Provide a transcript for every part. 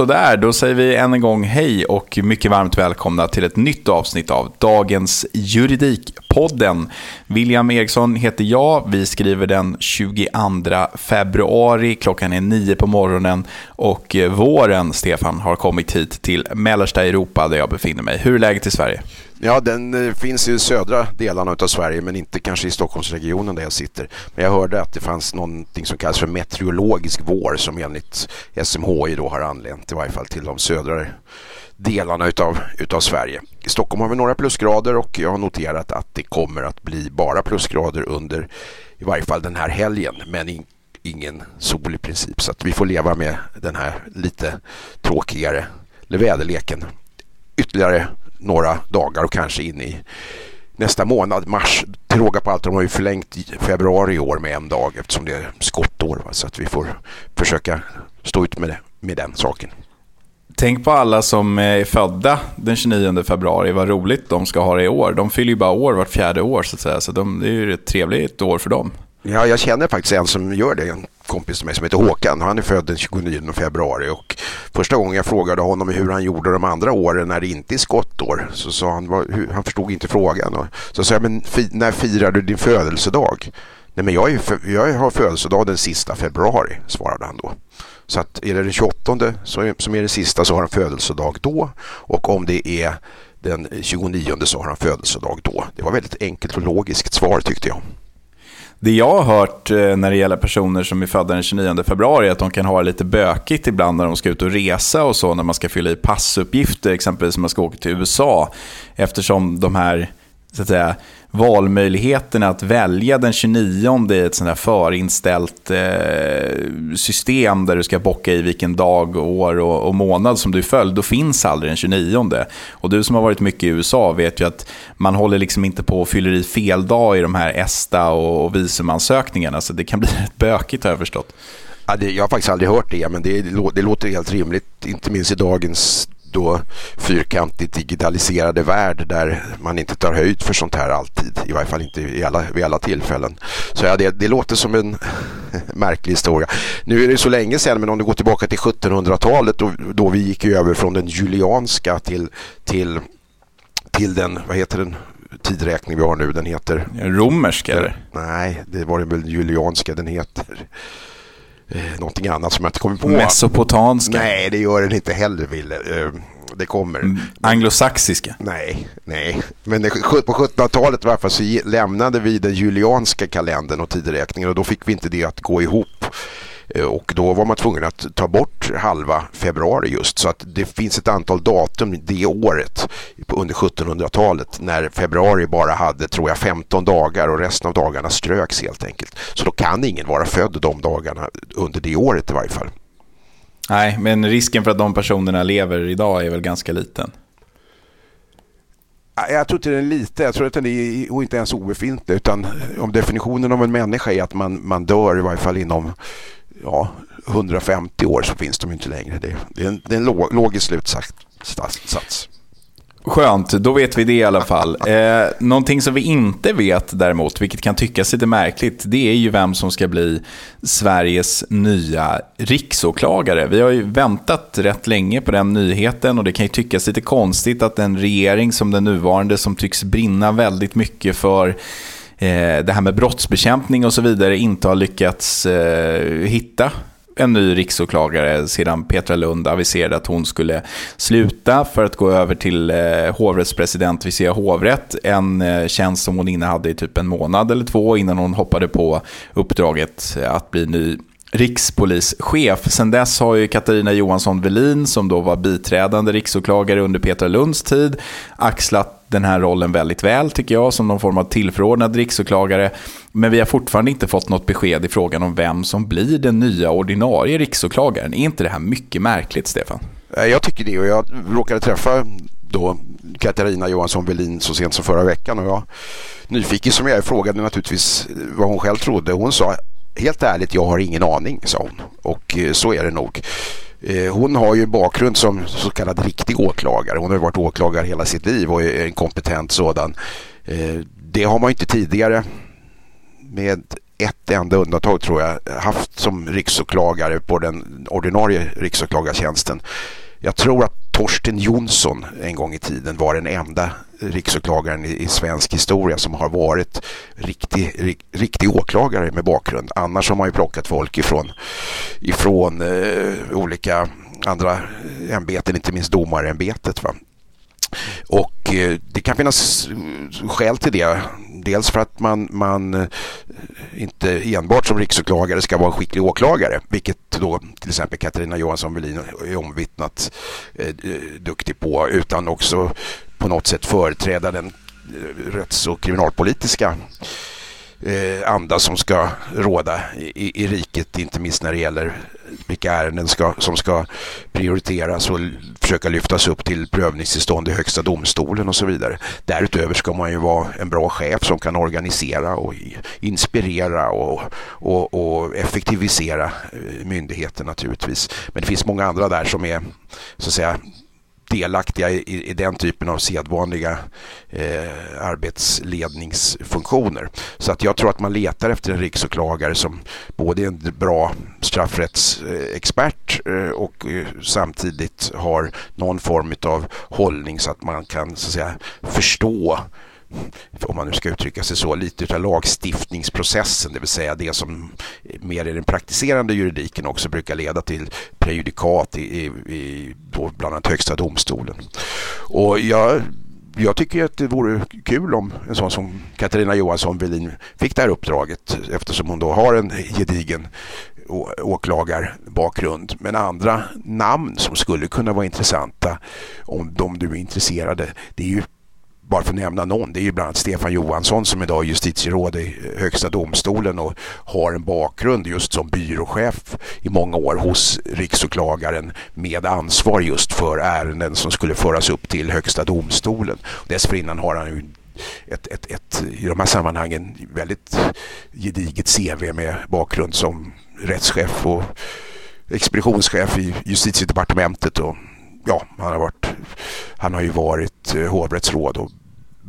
Sådär, då säger vi än en gång hej och mycket varmt välkomna till ett nytt avsnitt av dagens Juridikpodden. William Eriksson heter jag. Vi skriver den 22 februari. Klockan är nio på morgonen och eh, våren, Stefan, har kommit hit till mellersta Europa där jag befinner mig. Hur är läget i Sverige? Ja, den eh, finns i södra delarna av Sverige men inte kanske i Stockholmsregionen där jag sitter. Men jag hörde att det fanns någonting som kallas för meteorologisk vår som enligt SMHI då har anlänt i varje fall till de södra delarna utav, utav Sverige. I Stockholm har vi några plusgrader och jag har noterat att det kommer att bli bara plusgrader under i varje fall den här helgen men in, ingen sol i princip så att vi får leva med den här lite tråkigare väderleken ytterligare några dagar och kanske in i nästa månad, mars. Till råga på allt, de har ju förlängt februari i år med en dag eftersom det är skottår. Va? Så att vi får försöka stå ut med, det, med den saken. Tänk på alla som är födda den 29 februari, vad roligt de ska ha det i år. De fyller ju bara år vart fjärde år så att säga, så de, det är ju ett trevligt år för dem. Ja, jag känner faktiskt en som gör det, en kompis till mig som heter Håkan. Han är född den 29 februari och första gången jag frågade honom hur han gjorde de andra åren när det inte är skottår så sa han, hur, han förstod inte frågan. Och så sa jag, men när firar du din födelsedag? Nej, men jag, är, jag har födelsedag den sista februari, svarade han då. Så att är det den 28 som är det sista så har han födelsedag då och om det är den 29 så har han födelsedag då. Det var väldigt enkelt och logiskt svar tyckte jag. Det jag har hört eh, när det gäller personer som är födda den 29 februari är att de kan ha det lite bökigt ibland när de ska ut och resa och så, när man ska fylla i passuppgifter, exempelvis när man ska åka till USA. Eftersom de här så att säga, valmöjligheten att välja den 29 i ett sånt här förinställt eh, system där du ska bocka i vilken dag, år och, och, månad som du är då finns aldrig den 29. Och du som har varit mycket i USA vet ju att man håller liksom inte på och fyller i fel dag i de här ESTA och, och visumansökningarna, så det kan bli rätt bökigt har jag förstått. Ja, det, jag har faktiskt aldrig hört det, men det, det låter helt rimligt, inte minst i dagens då fyrkantigt digitaliserade värld där man inte tar höjd för sånt här alltid. I varje fall inte i alla, vid alla tillfällen. Så ja, det, det låter som en märklig historia. Nu är det så länge sedan men om du går tillbaka till 1700-talet då, då vi gick över från den julianska till, till, till den, vad heter den? tidräkning vi har nu, den heter... Romersk eller? Nej, det var den väl julianska den heter eh, någonting annat som jag inte kommer på. Mesopotanska? Nej, det gör den inte heller, Wille. Eh, det kommer. Mm, anglosaxiska? Nej, nej. Men det, på 1700-talet varför så lämnade vi den julianska kalendern och tideräkningen och då fick vi inte det att gå ihop och då var man tvungen att ta bort halva februari just. Så att det finns ett antal datum det året under 1700-talet när februari bara hade, tror jag, 15 dagar och resten av dagarna ströks helt enkelt. Så då kan ingen vara född de dagarna under det året i varje fall. Nej, men risken för att de personerna lever idag är väl ganska liten. Jag tror inte den är liten, jag tror att den är inte ens obefintlig. Utan om definitionen av en människa är att man, man dör i varje fall inom ja, 150 år så finns de inte längre. Det, det är en, det är en logisk slutsats. Skönt, då vet vi det i alla fall. Eh, någonting som vi inte vet däremot, vilket kan tyckas lite märkligt, det är ju vem som ska bli Sveriges nya riksåklagare. Vi har ju väntat rätt länge på den nyheten och det kan ju tyckas lite konstigt att en regering som den nuvarande som tycks brinna väldigt mycket för Eh, det här med brottsbekämpning och så vidare inte har lyckats eh, hitta en ny riksåklagare sedan Petra Lund aviserade att hon skulle sluta för att gå över till eh, hovrättspresident vid Svea hovrätt. En eh, tjänst som hon innehade i typ en månad eller två innan hon hoppade på uppdraget att bli ny rikspolischef. Sen dess har ju Katarina Johansson Velin, som då var biträdande riksåklagare under Petra Lunds tid, axlat den här rollen väldigt väl tycker jag, som någon form av tillförordnad riksåklagare. Men vi har fortfarande inte fått något besked i frågan om vem som blir den nya ordinarie riksåklagaren. Är inte det här mycket märkligt, Stefan? Eh, jag tycker det och jag råkade träffa då Katarina Johansson Velin så sent som förra veckan och jag nyfiken som jag är frågade naturligtvis eh, vad hon själv trodde. Hon sa helt ärligt, jag har ingen aning, sa hon. Och eh, så är det nog. Eh, hon har ju bakgrund som så kallad riktig åklagare. Hon har varit åklagare hela sitt liv och är en kompetent sådan. Eh, det har man inte tidigare med ett enda undantag tror jag haft som riksåklagare på den ordinarie riksåklagartjänsten. Jag tror att Torsten Jonsson en gång i tiden var den enda riksåklagaren i, svensk historia som har varit riktig, riktig åklagare med bakgrund. Annars har man ju plockat folk ifrån, ifrån eh, olika andra ämbeten, inte minst domarämbetet. Va? Och eh, det kan finnas skäl till det. Dels för att man, man eh, inte enbart som riksåklagare ska vara en skicklig åklagare, vilket då till exempel Katarina Johansson Welin är omvittnat eh, duktig på, utan också på något sätt företräda den eh, rätts och kriminalpolitiska eh, anda som ska råda i, i riket, inte minst när det gäller vilka ärenden ska, som ska prioriteras och försöka lyftas upp till prövningstillstånd i Högsta domstolen och så vidare. Därutöver ska man ju vara en bra chef som kan organisera och inspirera och, och, och effektivisera eh, myndigheten naturligtvis. Men det finns många andra där som är så att säga delaktiga i, i den typen av sedvanliga eh, arbetsledningsfunktioner. Så att jag tror att man letar efter en riksåklagare som både är en bra straffrättsexpert eh, och eh, samtidigt har någon form av hållning så att man kan så att säga, förstå om man nu ska uttrycka sig så, lite av lagstiftningsprocessen, det vill säga det som mer i den praktiserande juridiken också brukar leda till prejudikat i, i, i bland annat Högsta domstolen. Och jag jag tycker att det vore kul om en sån som Katarina Johansson Velin fick det här uppdraget eftersom hon då har en gedigen åklagarbakgrund. Men andra namn som skulle kunna vara intressanta om de du är intresserade det är ju bara för att nämna någon, det är ju bland annat Stefan Johansson som idag är justitieråd i Högsta domstolen och har en bakgrund just som byråchef i många år hos riksåklagaren med ansvar just för ärenden som skulle föras upp till Högsta domstolen. Dessförinnan har han ju ett, ett, ett, i de här sammanhangen väldigt gediget CV med bakgrund som rättschef och expeditionschef i justitiedepartementet och ja, han har, varit, han har ju varit eh, hovrättsråd och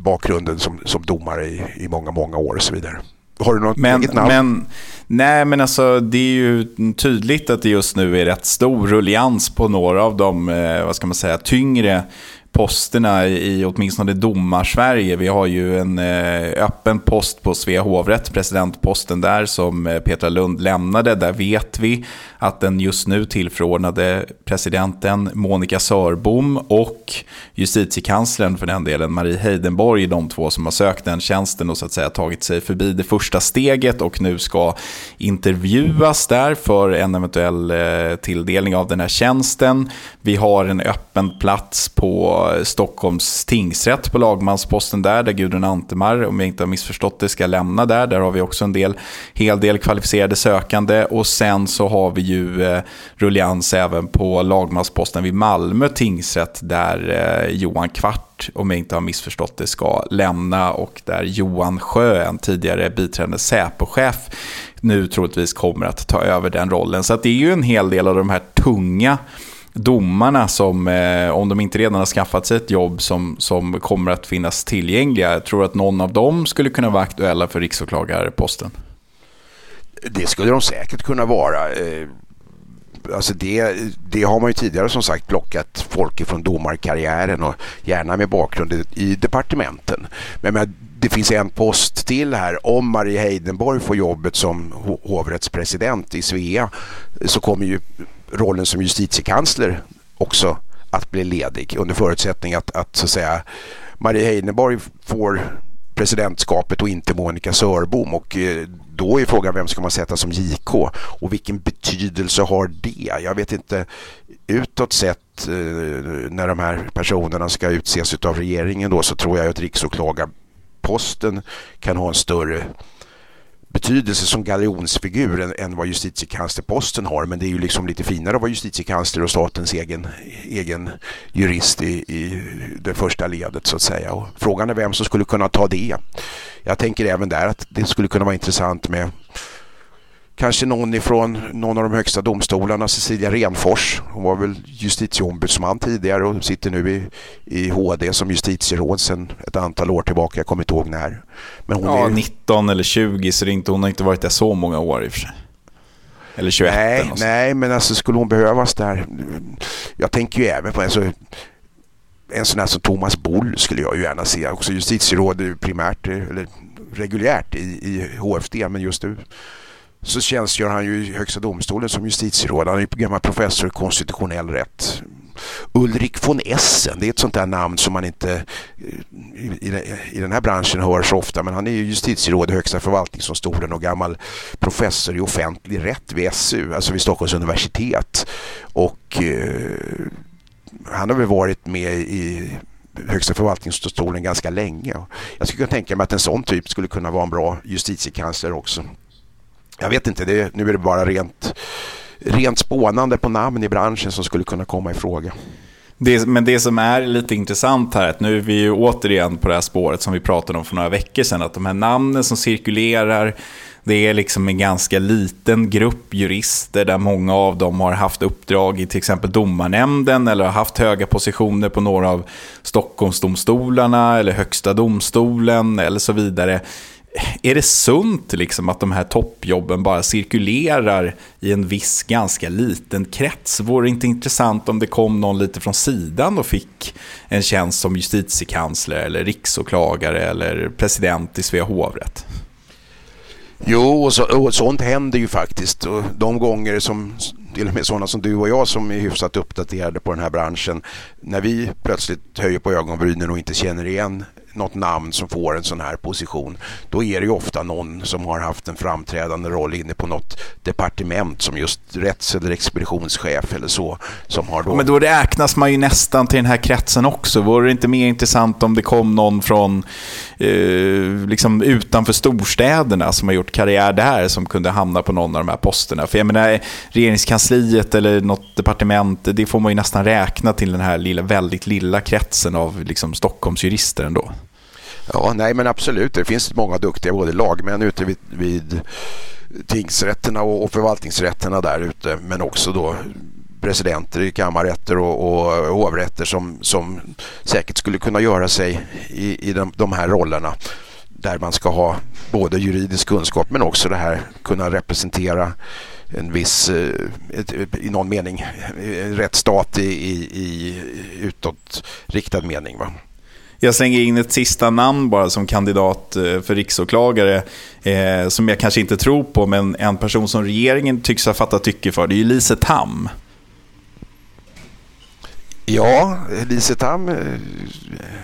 bakgrunden som, som domare i, i många, många år och så vidare. Har du något men, eget namn? Men, nej, men alltså det är ju tydligt att det just nu är rätt stor rullians på några av de, eh, vad ska man säga, tyngre posterna i åtminstone domar-Sverige. Vi har ju en eh, öppen post på Svea hovrätt, presidentposten där som eh, Petra Lund lämnade. Där vet vi att den just nu tillförordnade presidenten Monica Sörbom och justitiekanslern för den delen Marie Heidenborg, de två som har sökt den tjänsten och så att säga tagit sig förbi det första steget och nu ska intervjuas där för en eventuell eh, tilldelning av den här tjänsten. Vi har en öppen plats på Stockholms tingsrätt på lagmansposten där, där Gudrun Antemar, om jag inte har missförstått det, ska lämna där. Där har vi också en del, hel del kvalificerade sökande. Och sen så har vi ju eh, rullians även på lagmansposten vid Malmö tingsrätt, där eh, Johan Kvart, om jag inte har missförstått det, ska lämna. Och där Johan Sjö, en tidigare biträdande Säpo-chef, nu troligtvis kommer att ta över den rollen. Så det är ju en hel del av de här tunga domarna som, eh, om de inte redan har skaffat sig ett jobb som, som kommer att finnas tillgängliga. Jag tror att någon av dem skulle kunna vara aktuella för riksåklagarposten. Det skulle de säkert kunna vara. Eh, alltså det, det har man ju tidigare som sagt plockat folk ifrån domarkarriären och gärna med bakgrund i departementen. Men, men det finns en post till här. Om Marie Heidenborg får jobbet som hovrättspresident i Svea så kommer ju rollen som justitiekansler också att bli ledig under förutsättning att, att, så att säga, Marie Heidenborg får presidentskapet och inte Monica Sörbom och eh, då är frågan vem ska man sätta som JK och vilken betydelse har det? Jag vet inte utåt sett eh, när de här personerna ska utses av regeringen då så tror jag att riksåklagarposten kan ha en större betydelse som galjonsfigur än, än vad justitiekanslerposten har. Men det är ju liksom lite finare att vara justitiekansler och statens egen, egen jurist i, i det första ledet så att säga. Och frågan är vem som skulle kunna ta det. Jag tänker även där att det skulle kunna vara intressant med kanske någon ifrån någon av de högsta domstolarna, Cecilia Renfors. Hon var väl justitieombudsman tidigare och sitter nu i, i HD som justitieråd sedan ett antal år tillbaka. Jag kommer inte ihåg när. Men hon ja, är... 19 eller 20 så det inte, hon har inte varit där så många år i och för sig. Eller 21 Nej, eller nej men alltså skulle hon behövas där? Jag tänker ju även på alltså, en sån här som Thomas Boll skulle jag ju gärna se. Också justitieråd primärt eller reguljärt i, i HFD men just nu så tjänstgör han ju i Högsta domstolen som justitieråd. Han är gammal professor i konstitutionell rätt. Ulrik von Essen, det är ett sånt där namn som man inte eh, i, i den här branschen hör så ofta, men han är ju justitieråd i Högsta förvaltningsdomstolen och gammal professor i offentlig rätt vid SU, alltså vid Stockholms universitet. Och eh, han har väl varit med i Högsta förvaltningsdomstolen ganska länge. Jag skulle kunna tänka mig att en sån typ skulle kunna vara en bra justitiekansler också jag vet inte, det, nu är det bara rent, rent spånande på namn i branschen som skulle kunna komma i fråga. Det, men det som är lite intressant här, att nu är vi ju återigen på det här spåret som vi pratade om för några veckor sedan, att de här namnen som cirkulerar, det är liksom en ganska liten grupp jurister där många av dem har haft uppdrag i till exempel domarnämnden eller har haft höga positioner på några av Stockholmsdomstolarna eller Högsta domstolen eller så vidare är det sunt liksom att de här toppjobben bara cirkulerar i en viss ganska liten krets? Vore det inte intressant om det kom någon lite från sidan och fick en tjänst som justitiekansler eller riksåklagare eller president i Svea hovrätt? Jo, och, så, och sånt händer ju faktiskt. Och de gånger som till och med sådana som du och jag som är hyfsat uppdaterade på den här branschen, när vi plötsligt höjer på ögonbrynen och inte känner igen något namn som får en sån här position, då är det ju ofta någon som har haft en framträdande roll inne på något departement som just rätts eller expeditionschef eller så. Som har då... Men då räknas man ju nästan till den här kretsen också. Vore det inte mer intressant om det kom någon från eh, liksom utanför storstäderna som har gjort karriär där som kunde hamna på någon av de här posterna? För jag menar, regeringskansliet eller något departement, det får man ju nästan räkna till den här lilla, väldigt lilla kretsen av liksom Stockholmsjurister ändå. Ja, nej men absolut. Det finns många duktiga både lagmän ute vid, vid tingsrätterna och, och förvaltningsrätterna där ute. Men också då presidenter i kammarrätter och, och hovrätter som, som säkert skulle kunna göra sig i, i de, de här rollerna där man ska ha både juridisk kunskap men också det här kunna representera en viss, eh, i någon mening, eh, rättsstat i, i, i utåtriktad mening. Va? Jag slänger in ett sista namn bara som kandidat eh, för riksåklagare eh, som jag kanske inte tror på, men en person som regeringen tycks ha fattat tycke för. Det är ju Lise Tam. Ja, Lise Tam eh,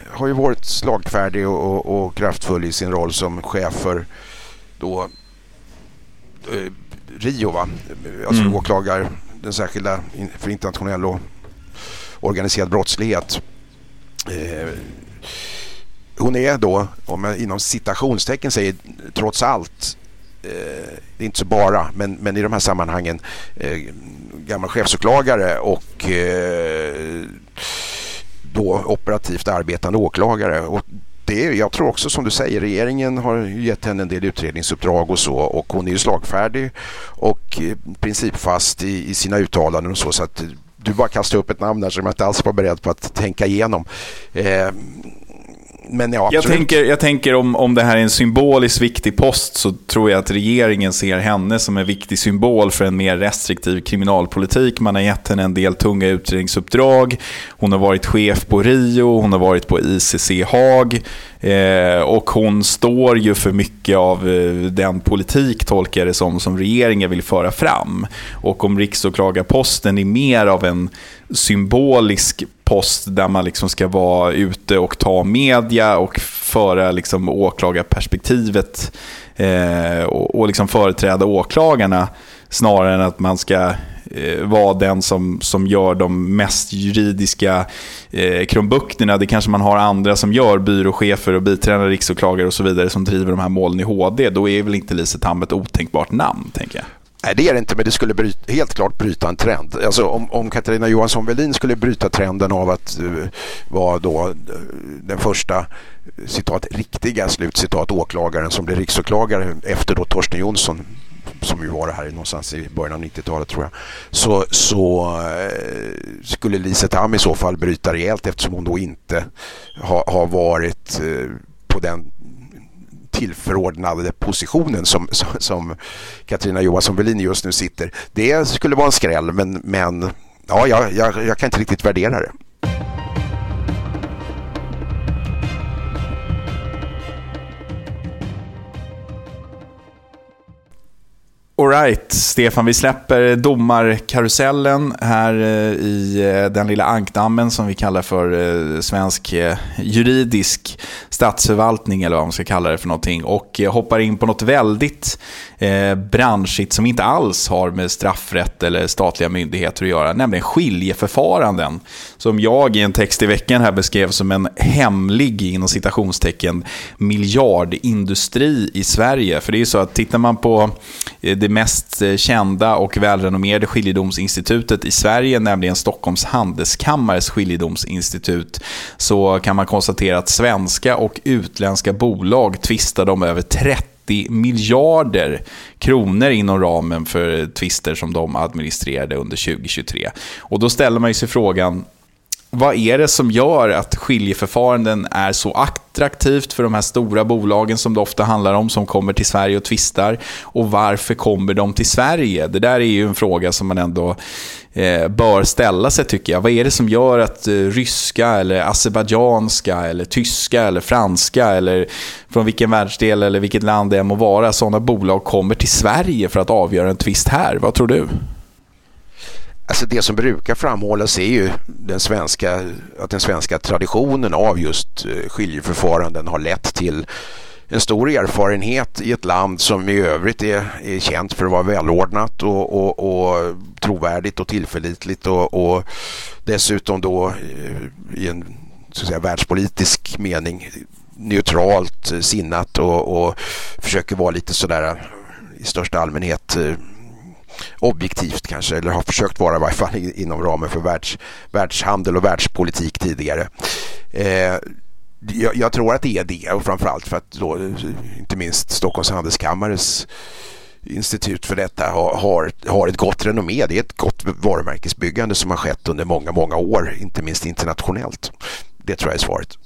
har ju varit slagfärdig och, och, och, kraftfull i sin roll som chef för då, eh, Rio, va? alltså mm. åklagar den särskilda för internationell och organiserad brottslighet. Eh, hon är då, om jag inom citationstecken säger trots allt, eh, det är inte så bara, men, men i de här sammanhangen eh, gammal chefsåklagare och eh, operativt arbetande åklagare. Och det, jag tror också som du säger, regeringen har gett henne en del utredningsuppdrag och så och hon är ju slagfärdig och principfast i, i sina uttalanden och så. så att du bara kastar upp ett namn där som jag inte alls var beredd på att tänka igenom. Eh, men ja, jag tänker, jag tänker om, om det här är en symboliskt viktig post så tror jag att regeringen ser henne som en viktig symbol för en mer restriktiv kriminalpolitik. Man har gett henne en del tunga utredningsuppdrag. Hon har varit chef på Rio, hon har varit på ICC Haag. Eh, och hon står ju för mycket av eh, den politik, tolkar det som, som regeringen vill föra fram. Och om riksåklagarposten är mer av en symbolisk post där man liksom ska vara ute och ta media och föra liksom åklagarperspektivet eh, och, och liksom företräda åklagarna snarare än att man ska eh, vara den som, som gör de mest juridiska eh, krumbukterna. Det kanske man har andra som gör, byråchefer och biträdande riksåklagare och så vidare som driver de här målen i HD. Då är väl inte Lise Tam ett otänkbart namn, tänker jag. Nej, det är det inte, men det skulle bryta, helt klart bryta en trend. Alltså, om, om Katarina Johansson Welin skulle bryta trenden av att uh, vara då, uh, den första eh, citat, riktiga slutcitat åklagaren som blev riksåklagare efter då Torsten Jonsson som ju var det här någonstans i början av 90-talet tror jag, så, så skulle Lise Tam i så fall bryta rejält eftersom hon då inte har ha varit på den tillförordnade positionen som, som, som Katarina Johansson Welin just nu sitter. Det skulle vara en skräll men, men ja, jag, jag, jag kan inte riktigt värdera det. Alright, Stefan, vi släpper domarkarusellen här eh, i eh, den lilla ankdammen som vi kallar för eh, svensk juridisk statsförvaltning eller vad man ska kalla det för någonting och hoppar in på något väldigt eh, branschigt som inte alls har med straffrätt eller statliga myndigheter att göra, nämligen skiljeförfaranden. Som jag i en text i veckan här beskrev som en hemlig, inom citationstecken, miljardindustri i Sverige. För det är ju så att tittar man på det mest eh, kända och välrenommerade skiljedomsinstitutet i Sverige, nämligen Stockholms Handelskammares skiljedomsinstitut, så kan man konstatera att svenska och utländska bolag tvistade om över 30 miljarder kronor inom ramen för tvister som de administrerade under 2023. Och då ställer man sig frågan, vad är det som gör att skiljeförfaranden är så attraktivt för de här stora bolagen som det ofta handlar om, som kommer till Sverige och tvistar? Och varför kommer de till Sverige? Det där är ju en fråga som man ändå eh, bör ställa sig tycker jag. Vad är det som gör att eh, ryska, eller azerbajdzjanska, eller tyska, eller franska, eller från vilken världsdel eller vilket land det än må vara, sådana bolag kommer till Sverige för att avgöra en tvist här? Vad tror du? Alltså det som brukar framhållas är ju den svenska, att den svenska traditionen av just eh, skiljeförfaranden har lett till en stor erfarenhet i ett land som i övrigt är, är känt för att vara välordnat och, och, och trovärdigt och tillförlitligt och, och dessutom då eh, i en så att säga, världspolitisk mening neutralt sinnat och, och försöker vara lite sådär i största allmänhet eh, objektivt kanske, eller har försökt vara i varje fall inom ramen för världs, världshandel och världspolitik tidigare. Eh, jag, jag, tror att det är det och framförallt för att då, inte minst Stockholms handelskammares institut för detta har, har, har ett gott renommé. Det är ett gott varumärkesbyggande som har skett under många, många år, inte minst internationellt. Det tror jag är svaret.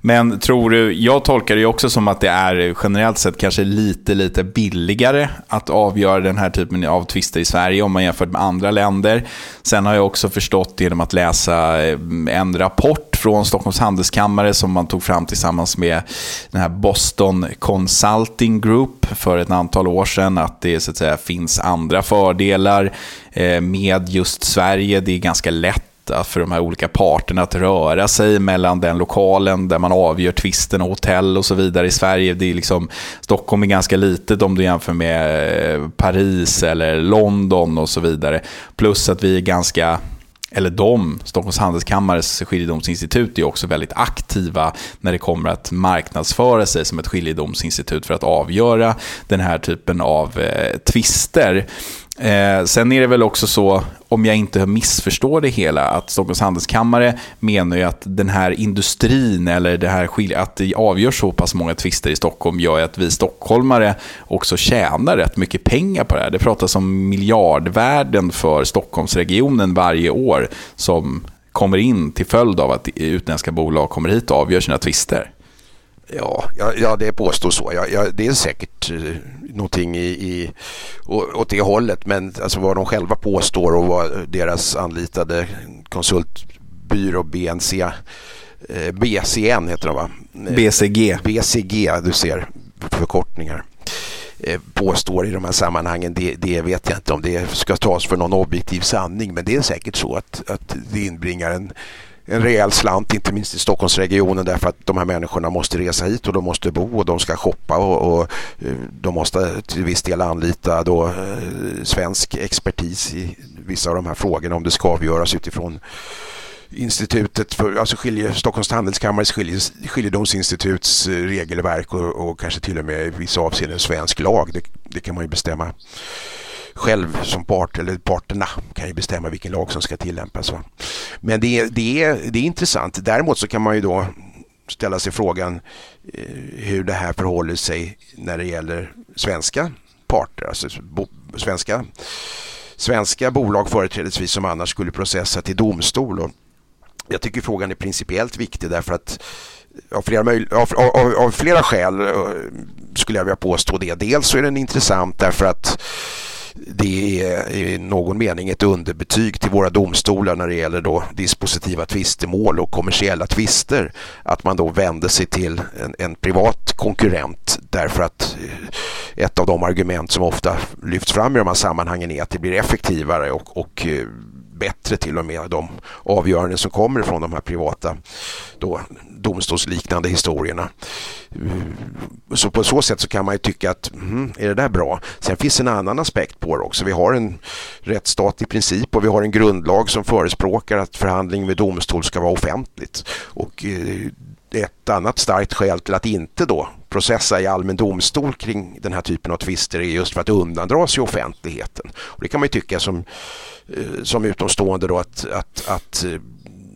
Men tror du, jag tolkar det också som att det är generellt sett kanske lite, lite billigare att avgöra den här typen av tvister i Sverige om man jämför med andra länder. Sen har jag också förstått genom att läsa eh, en rapport från Stockholms handelskammare som man tog fram tillsammans med den här Boston Consulting Group för ett antal år sedan att det så att säga, finns andra fördelar eh, med just Sverige. Det är ganska lätt för de här olika parterna att röra sig mellan den lokalen där man avgör tvisten och hotell och så vidare. I Sverige det är liksom, Stockholm är ganska litet om du jämför med eh, Paris eller London och så vidare. Plus att vi är ganska eller de, Stockholms Handelskammares skiljedomsinstitut är också väldigt aktiva när det kommer att marknadsföra sig som ett skiljedomsinstitut för att avgöra den här typen av eh, tvister. Eh, sen är det väl också så, om jag inte missförstår det hela, att Stockholms Handelskammare menar ju att den här industrin eller det här att det avgör så pass många tvister i Stockholm gör att vi stockholmare också tjänar rätt mycket pengar på det här. Det pratas om miljardvärden för Stockholmsregionen varje år som kommer in till följd av att utländska bolag kommer hit och avgör sina tvister. Ja, ja, det påstås så. Ja, ja, det är säkert eh, någonting i, i, åt det hållet. Men alltså vad de själva påstår och vad deras anlitade konsultbyrå BNC, eh, BCN heter de va? BCG. BCG, du ser förkortningar eh, påstår i de här sammanhangen, det, det, vet jag inte om det ska tas för någon objektiv sanning men det är säkert så att, att det inbringar en en rejäl slant, inte minst i Stockholmsregionen därför att de här människorna måste resa hit och de måste bo och de ska shoppa och, och eh, de måste till viss del anlita då, eh, svensk expertis i vissa av de här frågorna om det ska avgöras utifrån institutet för, alltså skilje, Stockholms handelskammares skilje, skiljedomsinstituts eh, regelverk och, och, kanske till och med i vissa avseenden svensk lag. Det, det kan man ju bestämma själv som part, eller parterna kan ju bestämma vilken lag som ska tillämpas. Va? Men det, det, är, det är intressant. Däremot så kan man ju då ställa sig frågan eh, hur det här förhåller sig när det gäller svenska parter, alltså bo, svenska, svenska bolag företrädesvis som annars skulle processa till domstol. Och jag tycker frågan är principiellt viktig därför att av flera, av, av, av flera skäl eh, skulle jag vilja påstå det. Dels så är den intressant därför att det är i någon mening ett underbetyg till våra domstolar när det gäller då dispositiva tvistemål och kommersiella tvister. Att man då vänder sig till en, en privat konkurrent därför att eh, ett av de argument som ofta lyfts fram i de här sammanhangen är att det blir effektivare och, och eh, bättre till och med de avgöranden som kommer från de här privata då, domstolsliknande historierna. Mm. Så på så sätt så kan man ju tycka att mm, är det där bra? Sen finns en annan aspekt på det också. Vi har en rättsstat i princip och vi har en grundlag som förespråkar att förhandling med domstol ska vara offentligt. Och eh, ett annat starkt skäl till att inte då processa i allmän domstol kring den här typen av tvister är just för att undandra sig offentligheten. Och det kan man ju tycka som, eh, som utomstående då att, att, att eh,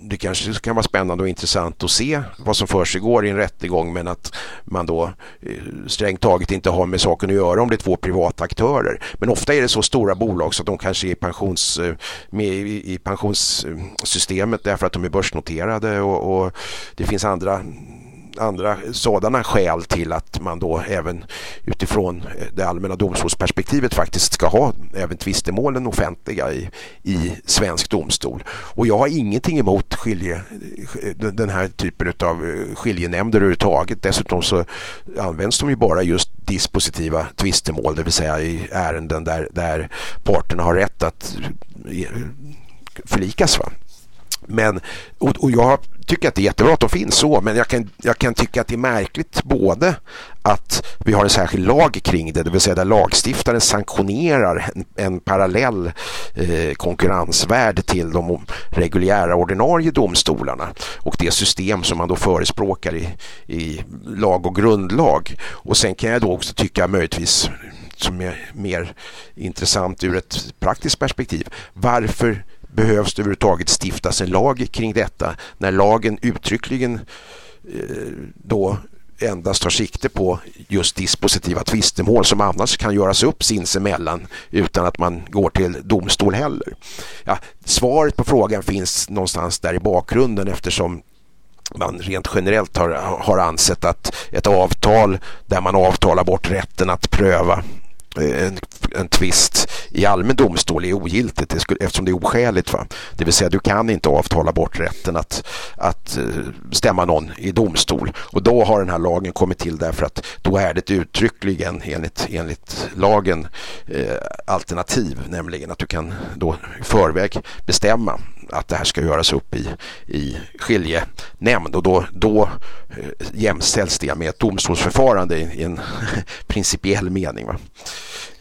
det kanske kan vara spännande och intressant att se vad som för sig går i en rättegång men att man då eh, strängt taget inte har med saken att göra om det är två privata aktörer. Men ofta är det så stora bolag så att de kanske är pensions, med i pensionssystemet därför att de är börsnoterade och, och det finns andra andra sådana skäl till att man då även utifrån eh, det allmänna domstolsperspektivet faktiskt ska ha även tvistemålen offentliga i, i svensk domstol. Och jag har ingenting emot skilje, eh, den här typen av eh, skiljenämnder överhuvudtaget. Dessutom så används de ju bara just dispositiva tvistemål, det vill säga i ärenden där, där parterna har rätt att förlikas. Va? Men, och, och jag tycker att det är jättebra att de finns så, men jag kan, jag kan tycka att det är märkligt både att vi har en särskild lag kring det, det vill säga där lagstiftaren sanktionerar en, en parallell eh, konkurrensvärd till de reguljära ordinarie domstolarna och det system som man då förespråkar i, i lag och grundlag. Och sen kan jag då också tycka möjligtvis som är mer intressant ur ett praktiskt perspektiv. Varför behövs det överhuvudtaget stiftas en lag kring detta när lagen uttryckligen eh, då endast tar sikte på just dispositiva tvistemål som annars kan göras upp sinsemellan utan att man går till domstol heller. Ja, svaret på frågan finns någonstans där i bakgrunden eftersom man rent generellt har, har ansett att ett avtal där man avtalar bort rätten att pröva en, en tvist i allmän domstol är ogiltigt det skulle, eftersom det är oskäligt. Va? Det vill säga du kan inte avtala bort rätten att, att eh, stämma någon i domstol. Och då har den här lagen kommit till därför att då är det uttryckligen enligt, enligt lagen eh, alternativ, nämligen att du kan då i förväg bestämma att det här ska göras upp i, i skiljenämnd och då, då eh, jämställs det med ett domstolsförfarande i, i en principiell mening. Va?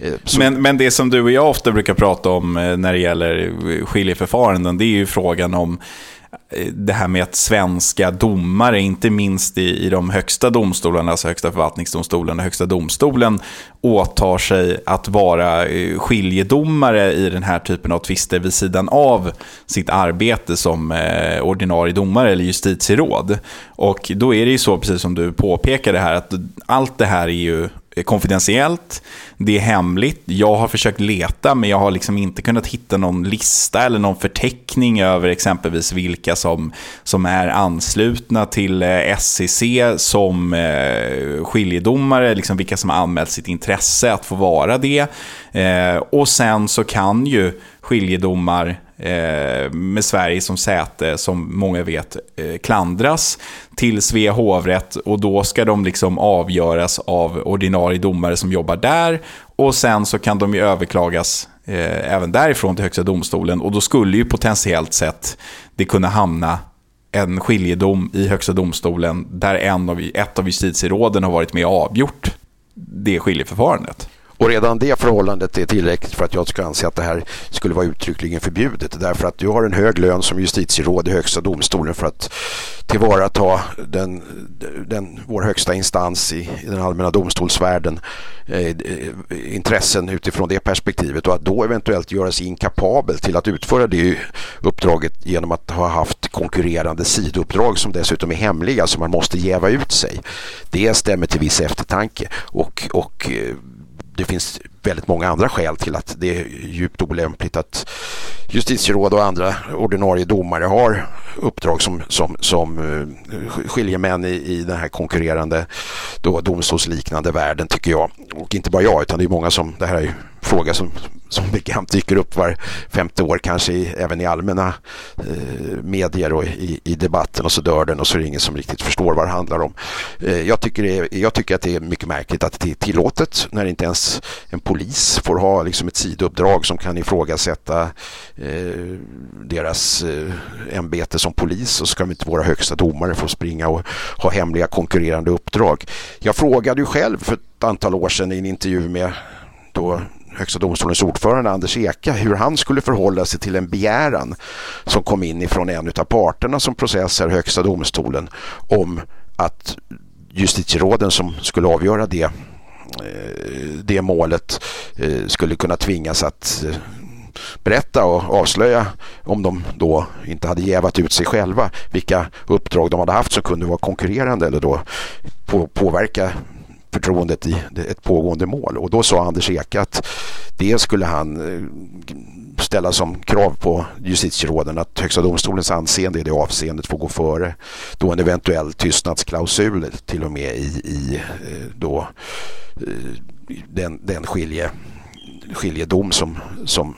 Eh, men, men det som du och jag ofta brukar prata om eh, när det gäller eh, skiljeförfaranden, det är ju frågan om det här med att svenska domare, inte minst i, i de högsta domstolarna, alltså högsta förvaltningsdomstolen och högsta domstolen, åtar sig att vara skiljedomare i den här typen av tvister vid sidan av sitt arbete som eh, ordinarie domare eller justitieråd. Och då är det ju så, precis som du påpekade här, att allt det här är ju Eh, konfidentiellt, det är hemligt. Jag har försökt leta men jag har liksom inte kunnat hitta någon lista eller någon förteckning över exempelvis vilka som, som är anslutna till eh, SCC som eh, skiljedomare, liksom vilka som har anmält sitt intresse att få vara det. Eh, och sen så kan ju skiljedomar Eh, med Sverige som säte, som många vet, eh, klandras till Svea hovrätt och då ska de liksom avgöras av ordinarie domare som jobbar där och sen så kan de ju överklagas eh, även därifrån till Högsta domstolen och då skulle ju potentiellt sett det kunna hamna en skiljedom i Högsta domstolen där en av, ett av justitieråden har varit med och avgjort det skiljeförfarandet. Och redan det förhållandet är tillräckligt för att jag ska anse att det här skulle vara uttryckligen förbjudet. Därför att du har en hög lön som justitieråd i Högsta domstolen för att tillvarata den, den, vår högsta instans i, i den allmänna domstolsvärlden eh, intressen utifrån det perspektivet och att då eventuellt göra sig inkapabel till att utföra det uppdraget genom att ha haft konkurrerande sidouppdrag som dessutom är hemliga så man måste jäva ut sig. Det stämmer till viss eftertanke och, och eh, det finns väldigt många andra skäl till att det är djupt olämpligt att justitieråd och andra ordinarie domare har uppdrag som, som, som eh, skiljemän i, i den här konkurrerande då, domstolsliknande världen tycker jag. Och inte bara jag utan det är många som, det här är fråga som, som bekant dyker upp var femte år kanske i, även i allmänna eh, medier och i, i, debatten och så dör den och så är det ingen som riktigt förstår vad det handlar om. Eh, jag, tycker det, jag tycker att det är mycket märkligt att det är tillåtet när inte ens en polis får ha liksom ett sidouppdrag som kan ifrågasätta eh, deras eh, ämbete som polis och ska inte våra högsta domare få springa och ha hemliga konkurrerande uppdrag. Jag frågade ju själv för ett antal år sedan i en intervju med då Högsta domstolens ordförande Anders Eka hur han skulle förhålla sig till en begäran som kom in ifrån en av parterna som processar Högsta domstolen om att justitieråden som skulle avgöra det, eh, det målet eh, skulle kunna tvingas att eh, berätta och avslöja om de då inte hade jävat ut sig själva vilka uppdrag de hade haft som kunde vara konkurrerande eller då påverka förtroendet i ett pågående mål. Och då sa Anders Ek att det skulle han eh, ställa som krav på justitieråden att Högsta domstolens anseende i det avseendet får gå före då en eventuell tystnadsklausul till och med i, i eh, då, eh, den, den skilje, skiljedom som, som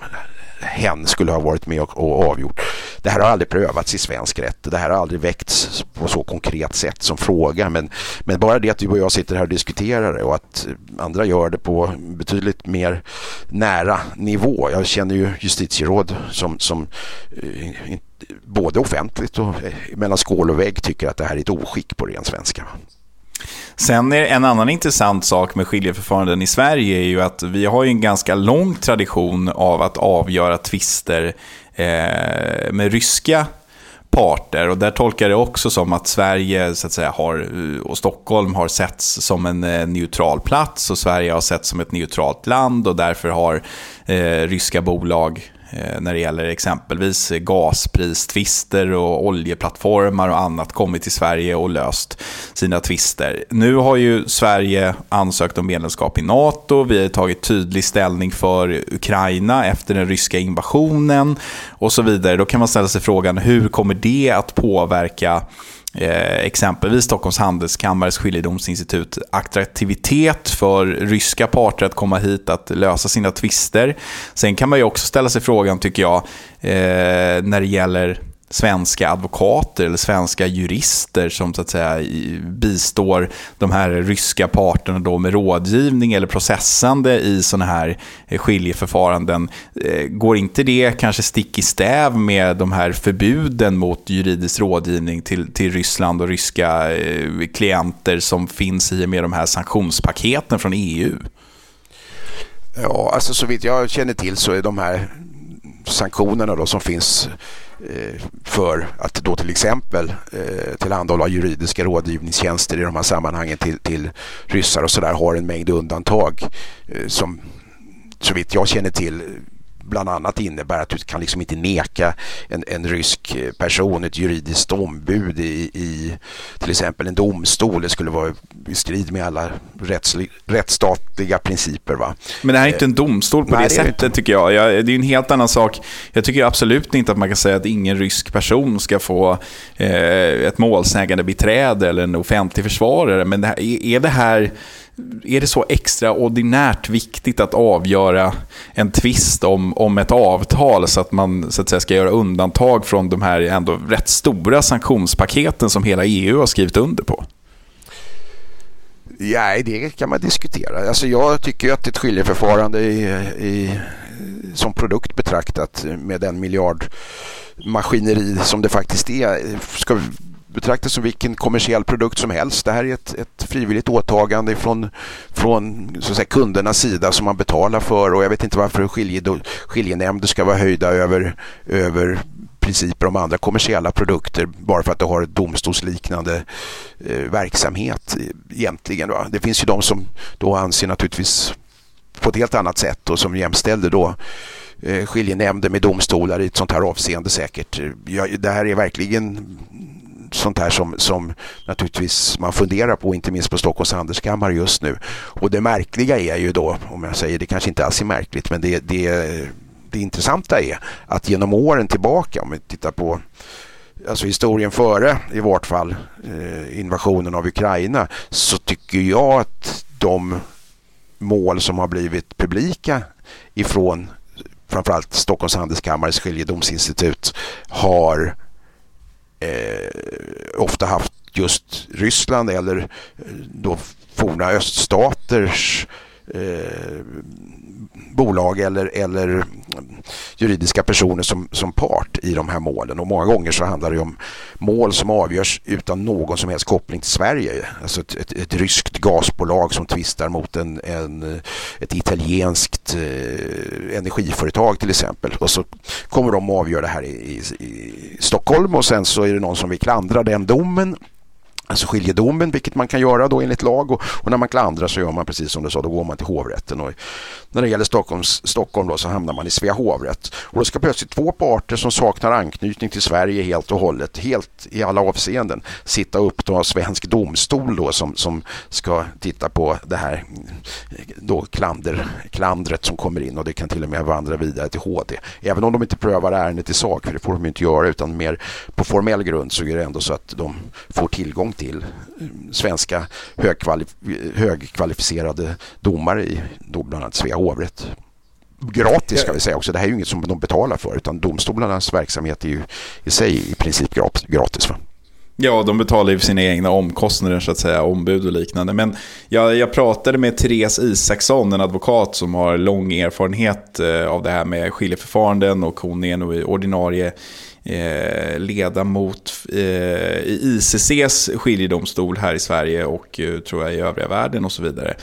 hen skulle ha varit med och, och avgjort. Det här har aldrig prövats i svensk rätt. Det här har aldrig väckts på så konkret sätt som fråga. Men, men bara det att du och jag sitter här och diskuterar det och att andra gör det på betydligt mer nära nivå. Jag känner ju justitieråd som, som eh, både offentligt och eh, mellan skål och vägg tycker att det här är ett oskick på ren svenska. Sen är en annan intressant sak med skiljeförfaranden i Sverige är ju att vi har en ganska lång tradition av att avgöra tvister eh, med ryska parter. Och där tolkar det också som att Sverige så att säga, har, eh, och Stockholm har setts som en eh, neutral plats och Sverige har setts som ett neutralt land och därför har eh, ryska bolag Eh, när det gäller exempelvis gaspristvister och oljeplattformar och annat kommit till Sverige och löst sina tvister. Nu har ju Sverige ansökt om medlemskap i NATO. Vi har tagit tydlig ställning för Ukraina efter den ryska invasionen och så vidare. Då kan man ställa sig frågan hur kommer det att påverka eh, exempelvis Stockholms Handelskammares skiljedomsinstitut attraktivitet för ryska parter att komma hit att lösa sina tvister. Sen kan man ju också ställa sig frågan, tycker jag, eh, när det gäller svenska advokater eller svenska jurister som så att säga bistår de här ryska parterna då med rådgivning eller processande i sådana här eh, skiljeförfaranden. Eh, går inte det kanske stick i stäv med de här förbuden mot juridisk rådgivning till, till Ryssland och ryska eh, klienter som finns i och med de här sanktionspaketen från EU? Ja, alltså så vitt jag känner till så är de här sanktionerna då som finns Eh, för att då till exempel eh, tillhandahålla juridiska rådgivningstjänster i de här sammanhangen till, till ryssar och sådär har en mängd undantag eh, som så vitt jag känner till bland annat innebär att du kan liksom inte neka en, en rysk person ett juridiskt ombud i, i till exempel en domstol. Det skulle vara i strid med alla rättslig, rättsstatliga principer. Va? Men det här är inte en domstol på Nej, det sättet det tycker jag. jag. Det är en helt annan sak. Jag tycker absolut inte att man kan säga att ingen rysk person ska få eh, ett målsägande beträde eller en offentlig försvarare. Men det här, är det här är det så extraordinärt viktigt att avgöra en tvist om, om ett avtal så att man så att säga, ska göra undantag från de här ändå rätt stora sanktionspaketen som hela EU har skrivit under på? Nej, det kan man diskutera. Alltså jag tycker att ett skiljeförfarande i, i, som produkt betraktat med den miljardmaskineri som det faktiskt är ska betraktas som vilken kommersiell produkt som helst. Det här är ett, ett frivilligt åtagande från, från så att säga, kundernas sida som man betalar för och jag vet inte varför skiljenämnder ska vara höjda över, över principer om andra kommersiella produkter bara för att det har domstolsliknande eh, verksamhet egentligen. Va? Det finns ju de som då anser naturligtvis på ett helt annat sätt och som jämställde då eh, skiljenämnder med domstolar i ett sånt här avseende säkert. Ja, det här är verkligen sånt här som, som naturligtvis man funderar på, inte minst på Stockholms handelskammare just nu. Och det märkliga är ju då, om jag säger det kanske inte alls är märkligt, men det, det, det intressanta är att genom åren tillbaka, om vi tittar på alltså historien före i vart fall eh, invasionen av Ukraina så tycker jag att de mål som har blivit publika ifrån framförallt Stockholms handelskammares skiljedomsinstitut har eh, ofta haft just Ryssland eller eh, då forna öststaters eh, bolag eller, eller juridiska personer som, som part i de här målen. Och många gånger så handlar det om mål som avgörs utan någon som helst koppling till Sverige. Alltså ett, ett, ett ryskt gasbolag som tvistar mot en, en ett italienskt eh, energiföretag till exempel. Och så kommer de att avgöra det här i, i, i Stockholm och sen så är det någon som vill klandra den domen Alltså skiljedomen, vilket man kan göra då enligt lag och, och, när man klandrar så gör man precis som du sa, då går man till hovrätten. Och när det gäller Stockholms, Stockholm då, så hamnar man i Svea hovrätt. Och då ska plötsligt två parter som saknar anknytning till Sverige helt och hållet, helt i alla avseenden, sitta upp då svensk domstol då som, som ska titta på det här då klander, klandret som kommer in och det kan till och med vandra vidare till HD. Även om de inte prövar ärendet i sak, för det får de inte göra, utan mer på formell grund så är det ändå så att de får tillgång till eh, svenska svenska högkvalificerade domare i då bland annat Svea hovrätt. Gratis ska vi säga också. Det här är ju inget som de betalar för utan domstolarnas verksamhet är ju i sig i princip gratis. Va? Ja, de betalar ju sina egna omkostnader, så att säga, ombud och liknande. Men jag, jag pratade med Therese Isaksson, en advokat som har lång erfarenhet eh, av det här med skiljeförfaranden och hon är nog ordinarie eh, ledamot eh, i ICCs skiljedomstol här i Sverige och eh, tror jag i övriga världen och så vidare.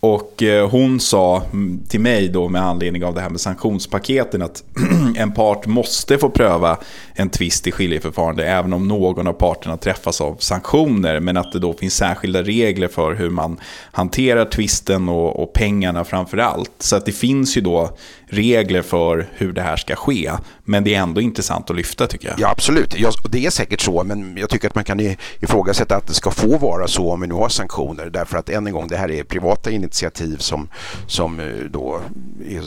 Och eh, hon sa till mig då med anledning av det här med sanktionspaketen att en part måste få pröva en tvist i skiljeförfarande även om någon av parterna träffas av sanktioner. Men att det då finns särskilda regler för hur man hanterar tvisten och, och pengarna framför allt. Så att det finns ju då regler för hur det här ska ske. Men det är ändå intressant att lyfta tycker jag. Ja absolut, ja, det är säkert så men jag tycker att man kan ifrågasätta att det ska få vara så om vi nu har sanktioner. Därför att än en gång, det här är privata initiativ som, som eh, då är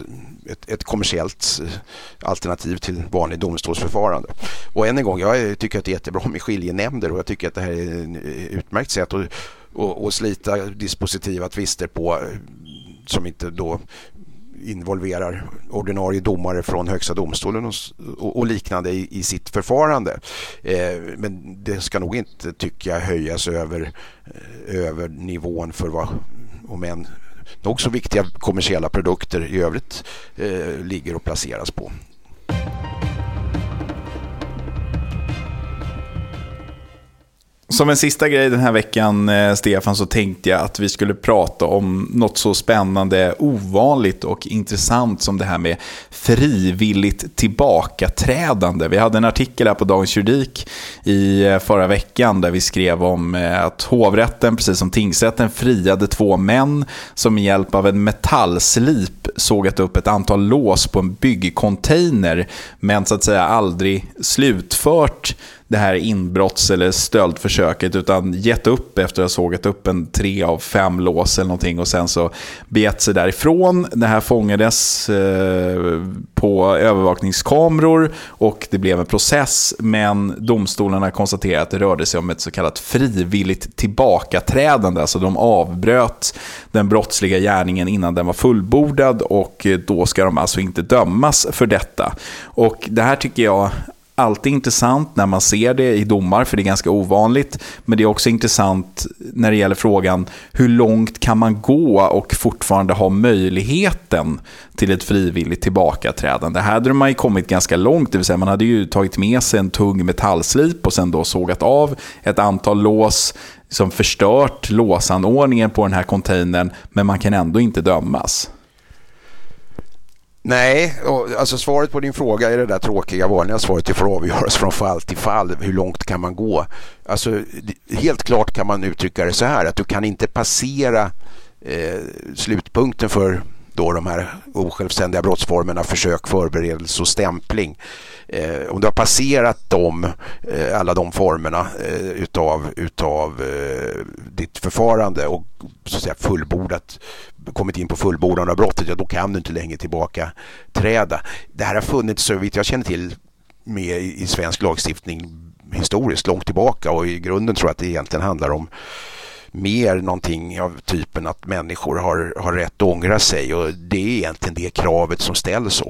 ett, ett kommersiellt eh, alternativ till vanlig domstolsförfarande. Och än en gång, jag tycker att det är jättebra med skiljenämnder och jag tycker att det här är ett eh, utmärkt sätt att, att, att slita dispositiva tvister på eh, som inte då involverar ordinarie domare från Högsta domstolen och, och liknande i, i, sitt förfarande. Eh, men det ska nog inte, tycker jag, höjas över, över nivån för vad, om än nog så viktiga kommersiella produkter i övrigt eh, ligger och placeras på. Som en sista grej den här veckan, eh, Stefan, så tänkte jag att vi skulle prata om något så spännande, ovanligt och intressant som det här med frivilligt tillbakaträdande. Vi hade en artikel här på Dagens Juridik i eh, förra veckan där vi skrev om eh, att hovrätten, precis som tingsrätten, friade två män som med hjälp av en metallslip sågat upp ett antal lås på en byggcontainer, men så att säga aldrig slutfört det här inbrotts eller stöldförsöket utan gett upp efter att ha sågat upp en tre av fem lås eller någonting och sen så begett sig därifrån. Det här fångades eh, på övervakningskameror och det blev en process men domstolarna konstaterade att det rörde sig om ett så kallat frivilligt tillbakaträdande. Alltså de avbröt den brottsliga gärningen innan den var fullbordad och då ska de alltså inte dömas för detta. Och det här tycker jag alltid intressant när man ser det i domar, för det är ganska ovanligt. Men det är också intressant när det gäller frågan hur långt kan man gå och fortfarande ha möjligheten till ett frivilligt tillbakaträdande. Här hade man ju kommit ganska långt, det vill säga man hade ju tagit med sig en tung metallslip och sen då sågat av ett antal lås som förstört låsanordningen på den här containern, men man kan ändå inte dömas. Nej, alltså svaret på din fråga är det där tråkiga vanliga svaret. Det får avgöras från fall till fall. Hur långt kan man gå? Alltså, helt klart kan man uttrycka det så här att du kan inte passera eh, slutpunkten för då de här osjälvständiga brottsformerna försök, förberedelse och stämpling. Eh, om du har passerat dem, eh, alla de formerna eh, utav, utav eh, ditt förfarande och så att säga fullbordat kommit in på fullbordan av brottet, ja då kan du inte längre tillbaka träda. Det här har funnits så vitt jag känner till med i svensk lagstiftning historiskt långt tillbaka och i grunden tror jag att det egentligen handlar om mer någonting av typen att människor har, har rätt att ångra sig och det är egentligen det kravet som ställs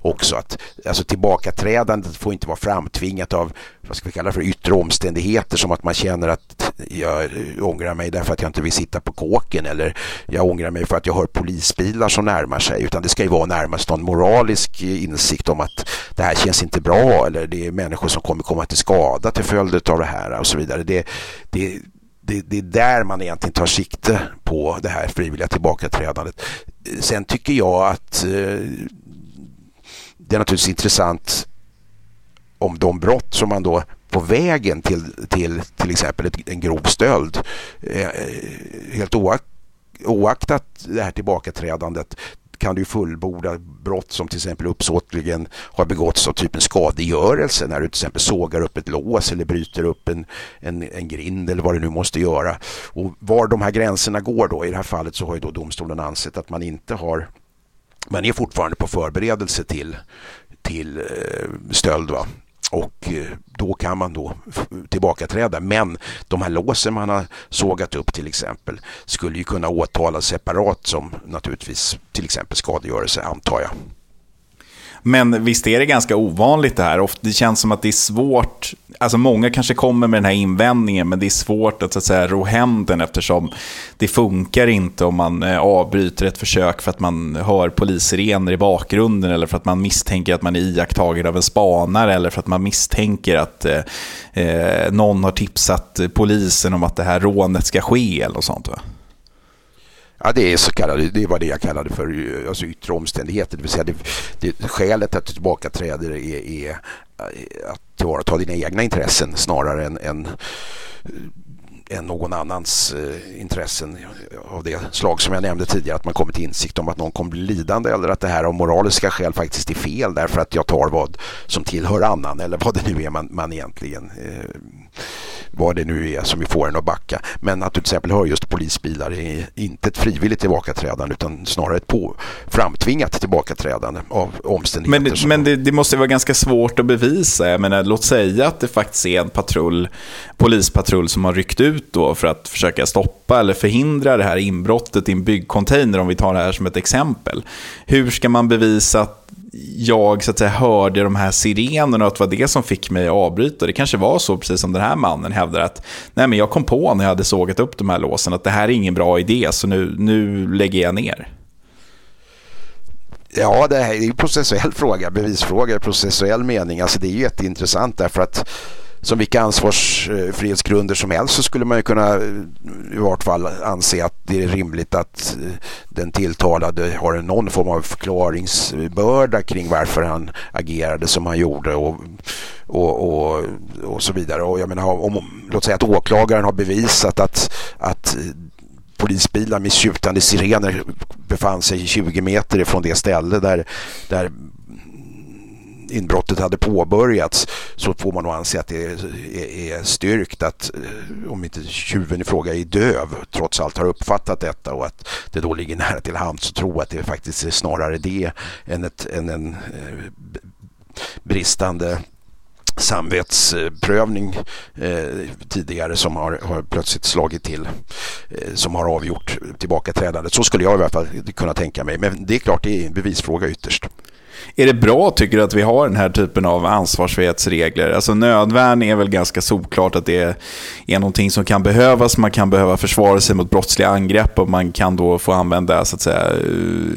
också. Att, alltså tillbakaträdandet får inte vara framtvingat av vad ska vi kalla för yttre omständigheter som att man känner att jag ångrar mig därför att jag inte vill sitta på kåken eller jag ångrar mig för att jag hör polisbilar som närmar sig utan det ska ju vara närmast någon moralisk insikt om att det här känns inte bra eller det är människor som kommer komma till skada till följd av det här och så vidare. Det, det, det, det, är där man egentligen tar sikte på det här frivilliga tillbakaträdandet. Sen tycker jag att eh, det är naturligtvis intressant om de brott som man då på vägen till till, till exempel en grov stöld eh, helt oaktat det här tillbakaträdandet kan du fullborda brott som till exempel uppsåtligen har begåtts av typen skadegörelse när du till exempel sågar upp ett lås eller bryter upp en, en, en grind eller vad du nu måste göra. Och var de här gränserna går då, i det här fallet så har ju då domstolen ansett att man inte har man är fortfarande på förberedelse till, till eh, stöld. Va? Och eh, då kan man då tillbakaträda. Men de här låsen man har sågat upp till exempel skulle ju kunna åtalas separat som naturligtvis till exempel skadegörelse antar jag. Men visst är det ganska ovanligt det här. Det känns som att det är svårt. Alltså många kanske kommer med den här invändningen, men det är svårt att, så att säga, ro hem den eftersom det funkar inte om man eh, avbryter ett försök för att man hör polissirener i bakgrunden eller för att man misstänker att man är iakttagen av en spanare eller för att man misstänker att eh, eh någon har tipsat polisen om att det här rånet ska ske eller något sånt. Va? Ja, det är så kallade, det var det jag kallade för eh, alltså yttre omständigheter. Det vill säga det, det, skälet att du tillbakaträder är, är att tillvarata dina egna intressen snarare än, än, eh, än någon annans eh, intressen av det slag som jag nämnde tidigare. Att man kommer till insikt om att någon kommer bli lidande eller att det här av moraliska skäl faktiskt är fel därför att jag tar vad som tillhör annan eller vad det nu är man, man egentligen eh, vad det nu är som vi får en att backa. Men att du till exempel hör just polisbilar är inte ett frivilligt tillbakaträdande utan snarare ett på, framtvingat tillbakaträdande av omständigheter. Men, som... men det, det, måste vara ganska svårt att bevisa. Jag menar, låt säga att det faktiskt är en patrull, polispatrull som har ryckt ut då för att försöka stoppa eller förhindra det här inbrottet i en byggcontainer, om vi tar det här som ett exempel. Hur ska man bevisa att jag så att säga, hörde de här sirenerna och att det var det som fick mig att avbryta. Det kanske var så, precis som den här mannen hävdar, att nej, men jag kom på när jag hade sågat upp de här låsen att det här är ingen bra idé, så nu, nu lägger jag ner. Ja, det här är en processuell fråga, bevisfråga i processuell mening. Alltså det är jätteintressant därför att som vilka ansvarsfrihetsgrunder som helst så skulle man ju kunna eh, i vart fall anse att det är rimligt att eh, den tilltalade har någon form av förklaringsbörda kring varför han agerade som han gjorde och, och, och, och så vidare. Och jag menar, om, låt säga att åklagaren har bevisat att, att eh, polisbilar med tjutande sirener befann sig 20 meter ifrån det ställe där, där inbrottet hade påbörjats så får man nog anse att det är, styrkt att eh, om inte tjuven i fråga är döv trots allt har uppfattat detta och att det då ligger nära till hands att tro att det faktiskt är snarare det än, ett, än en eh, bristande samvetsprövning eh, tidigare som har, har, plötsligt slagit till eh, som har avgjort tillbakaträdandet. Så skulle jag i alla fall kunna tänka mig. Men det är klart, det är en bevisfråga ytterst. Är det bra, tycker du, att vi har den här typen av ansvarsfrihetsregler? Alltså nödvärn är väl ganska solklart att det är någonting som kan behövas. Man kan behöva försvara sig mot brottsliga angrepp och man kan då få använda så att säga,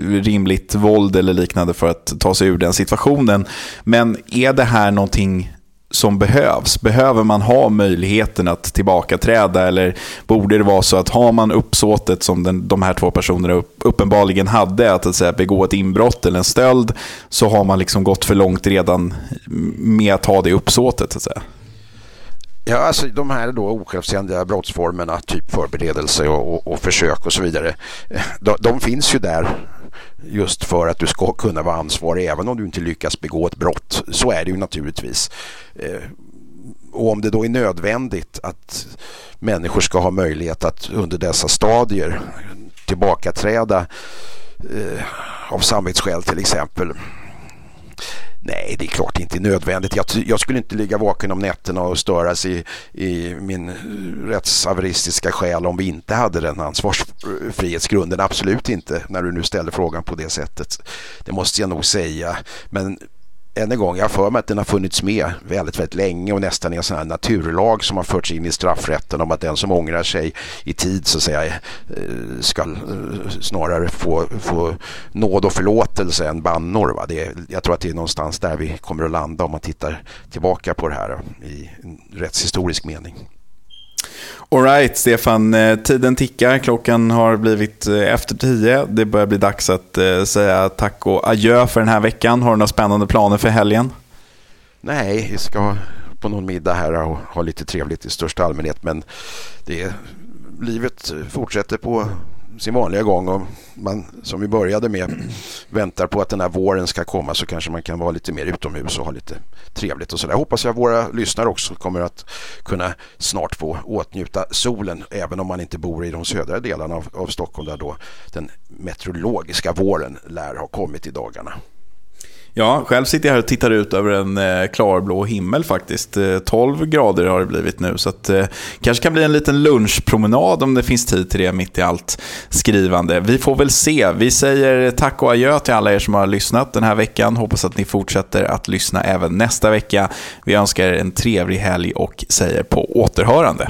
rimligt våld eller liknande för att ta sig ur den situationen. Men är det här någonting som behövs? Behöver man ha möjligheten att tillbakaträda eller borde det vara så att har man uppsåtet som den, de här två personerna upp, uppenbarligen hade, att, att säga, begå ett inbrott eller en stöld, så har man liksom gått för långt redan med att ha det uppsåtet? Att säga. Ja, alltså de här då osjälvständiga brottsformerna, typ förberedelse och, och, och försök och så vidare, de, de finns ju där just för att du ska kunna vara ansvarig även om du inte lyckas begå ett brott. Så är det ju naturligtvis. Eh, och om det då är nödvändigt att människor ska ha möjlighet att under dessa stadier tillbakaträda eh, av samvetsskäl till exempel Nej, det är klart inte nödvändigt. Jag, jag, skulle inte ligga vaken om nätterna och störas i, i min eh, rättshaveristiska själ om vi inte hade den ansvarsfrihetsgrunden. Absolut inte, när du nu ställer frågan på det sättet. Det måste jag nog säga. Men än en gång, jag har för mig att den har funnits med väldigt, väldigt länge och nästan är en sån här naturlag som har förts in i straffrätten om att den som ångrar sig i tid så att säga eh, ska eh, snarare få, få nåd och förlåtelse än bannor. Va? Det är, jag tror att det är någonstans där vi kommer att landa om man tittar tillbaka på det här i rättshistorisk mening. Alright, Stefan. Eh, tiden tickar. Klockan har blivit eh, efter tio. Det börjar bli dags att eh, säga tack och adjö för den här veckan. Har du några spännande planer för helgen? Nej, vi ska på någon middag här och ha lite trevligt i största allmänhet. Men det, livet fortsätter på sin vanliga gång och man som vi började med väntar på att den här våren ska komma så kanske man kan vara lite mer utomhus och ha lite trevligt och sådär. Hoppas jag våra lyssnare också kommer att kunna snart få åtnjuta solen även om man inte bor i de södra delarna av, av Stockholm där då den meteorologiska våren lär ha kommit i dagarna. Ja, själv sitter jag här och tittar ut över en eh, klarblå himmel faktiskt. Eh, 12 grader har det blivit nu, så att eh, kanske kan bli en liten lunchpromenad om det finns tid till det mitt i allt skrivande. Vi får väl se. Vi säger tack och adjö till alla er som har lyssnat den här veckan. Hoppas att ni fortsätter att lyssna även nästa vecka. Vi önskar er en trevlig helg och säger på återhörande.